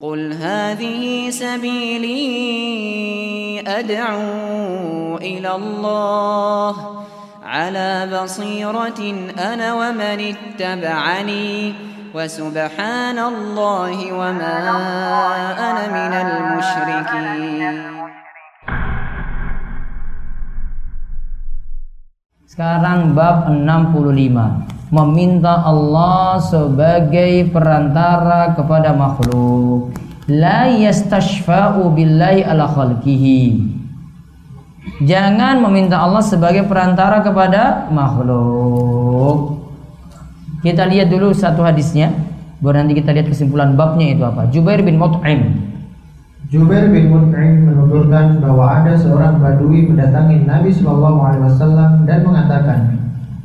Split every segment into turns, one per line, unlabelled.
قل هذه سبيلي أدعو إلى الله على بصيرة أنا ومن اتبعني وسبحان الله وما أنا من المشركين.
Sekarang bab 65 Meminta Allah sebagai perantara kepada makhluk. La yastashfa'u billahi ala khalqihi. Jangan meminta Allah sebagai perantara kepada makhluk. Kita lihat dulu satu hadisnya. Baru nanti kita lihat kesimpulan babnya itu apa. Jubair bin Mut'im.
Jubair bin Mut'im menuturkan bahwa ada seorang badui mendatangi Nabi Shallallahu Alaihi Wasallam dan mengatakan,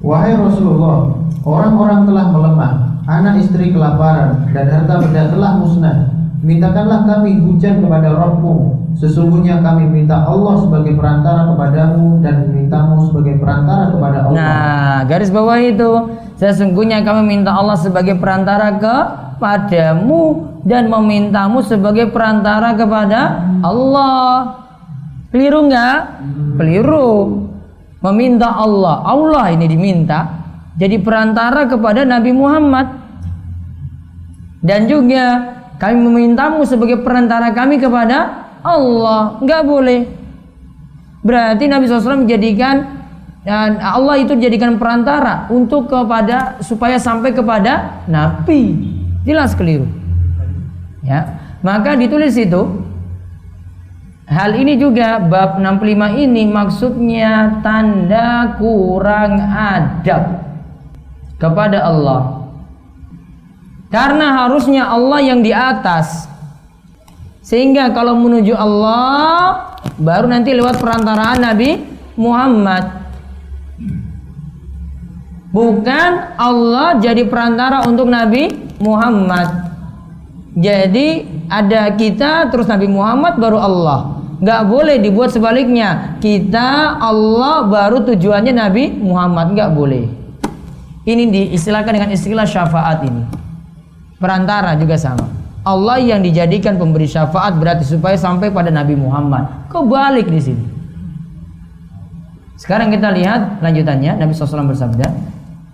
Wahai Rasulullah, orang-orang telah melemah, anak istri kelaparan dan harta benda telah musnah. Mintakanlah kami hujan kepada Rabbmu. Sesungguhnya kami minta Allah sebagai perantara kepadamu dan mintamu sebagai perantara kepada Allah.
Nah, garis bawah itu sesungguhnya kami minta Allah sebagai perantara kepadamu dan memintamu sebagai perantara kepada Allah. Keliru nggak? Keliru. Meminta Allah, Allah ini diminta jadi perantara kepada Nabi Muhammad. Dan juga kami memintamu sebagai perantara kami kepada Allah. Nggak boleh. Berarti Nabi SAW menjadikan dan Allah itu dijadikan perantara untuk kepada supaya sampai kepada Nabi. Jelas keliru. Ya. Maka ditulis itu Hal ini juga bab 65 ini maksudnya tanda kurang adab kepada Allah. Karena harusnya Allah yang di atas. Sehingga kalau menuju Allah baru nanti lewat perantaraan Nabi Muhammad. Bukan Allah jadi perantara untuk Nabi Muhammad. Jadi ada kita terus Nabi Muhammad baru Allah. Gak boleh dibuat sebaliknya. Kita Allah baru tujuannya Nabi Muhammad. Gak boleh. Ini diistilahkan dengan istilah syafaat ini. Perantara juga sama. Allah yang dijadikan pemberi syafaat berarti supaya sampai pada Nabi Muhammad. Kebalik di sini. Sekarang kita lihat lanjutannya. Nabi SAW bersabda.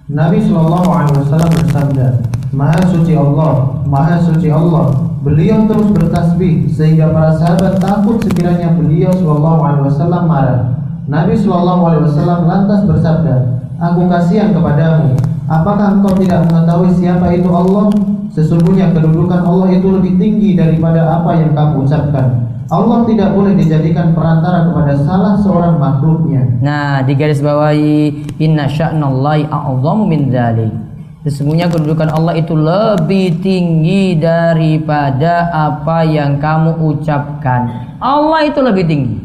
Nabi Wasallam bersabda, Maha suci Allah, Maha suci Allah. Beliau terus bertasbih sehingga para sahabat takut sekiranya beliau Shallallahu Alaihi Wasallam marah. Nabi Shallallahu Alaihi Wasallam lantas bersabda, Aku kasihan kepadamu. Apakah engkau tidak mengetahui siapa itu Allah? Sesungguhnya kedudukan Allah itu lebih tinggi daripada apa yang kamu ucapkan. Allah tidak boleh dijadikan perantara kepada salah seorang makhluknya.
Nah, di garis bawahi inna sya'nallahi a'zamu min. Sesungguhnya kedudukan Allah itu lebih tinggi daripada apa yang kamu ucapkan. Allah itu lebih tinggi.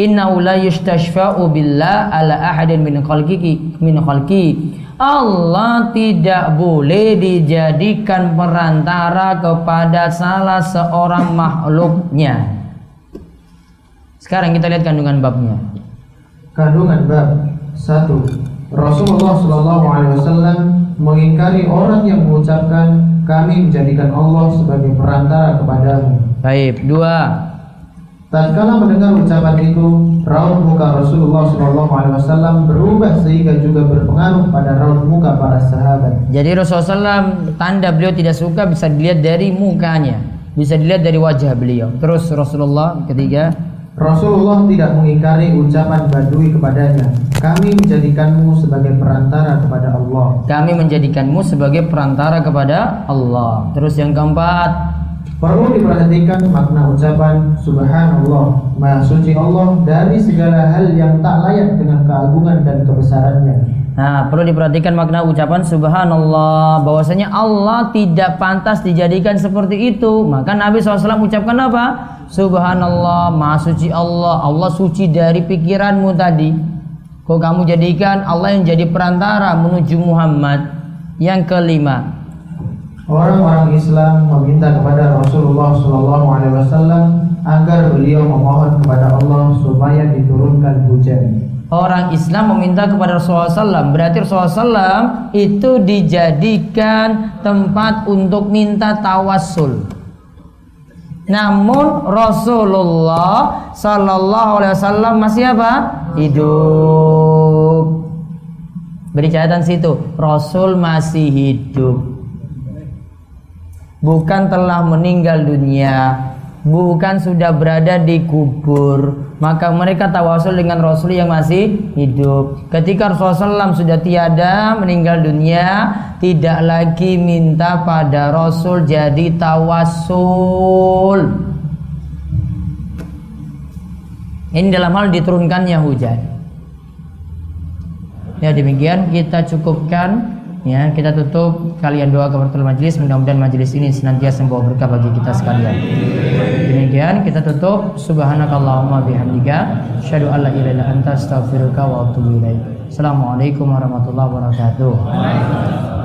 Inna la yustashfa'u billah ala ahadin min khalqihi min khalqi. Allah tidak boleh dijadikan perantara kepada salah seorang makhluknya. Sekarang kita lihat kandungan babnya.
Kandungan bab satu. Rasulullah Shallallahu Alaihi Wasallam mengingkari orang yang mengucapkan kami menjadikan Allah sebagai perantara kepadamu.
Baik, dua.
Tatkala mendengar ucapan itu, raut muka Rasulullah Shallallahu Alaihi Wasallam berubah sehingga juga berpengaruh pada raut muka para sahabat.
Jadi Rasulullah SAW tanda beliau tidak suka bisa dilihat dari mukanya, bisa dilihat dari wajah beliau. Terus Rasulullah ketiga,
Rasulullah tidak mengingkari ucapan Badui kepadanya. Kami menjadikanmu sebagai perantara kepada Allah.
kami menjadikanmu sebagai perantara kepada Allah. Terus yang keempat,
Perlu diperhatikan makna ucapan Subhanallah, Maha Suci Allah dari segala hal yang tak layak dengan keagungan dan kebesarannya.
Nah, perlu diperhatikan makna ucapan subhanallah bahwasanya Allah tidak pantas dijadikan seperti itu. Maka Nabi SAW ucapkan apa? Subhanallah, maha suci Allah. Allah suci dari pikiranmu tadi. Kok kamu jadikan Allah yang jadi perantara menuju Muhammad? Yang kelima,
Orang-orang Islam meminta kepada Rasulullah Shallallahu Alaihi Wasallam agar beliau memohon kepada Allah supaya diturunkan hujan.
orang Islam meminta kepada Rasulullah SAW berarti Rasulullah SAW itu dijadikan tempat untuk minta tawassul Namun Rasulullah Sallallahu Alaihi Wasallam masih apa? Hidup. Beri catatan situ. Rasul masih hidup. Bukan telah meninggal dunia. Bukan sudah berada di kubur. Maka mereka tawasul dengan Rasul yang masih hidup. Ketika Rasulullah SAW sudah tiada meninggal dunia, tidak lagi minta pada Rasul jadi tawasul. Ini dalam hal diturunkannya hujan. Ya demikian kita cukupkan ya kita tutup kalian doa kepada majelis mudah-mudahan majelis ini senantiasa membawa berkah bagi kita sekalian. Demikian kita tutup subhanakallahumma bihamdika asyhadu an la ilaha anta astaghfiruka wa atubu ilaik. Assalamualaikum warahmatullahi wabarakatuh.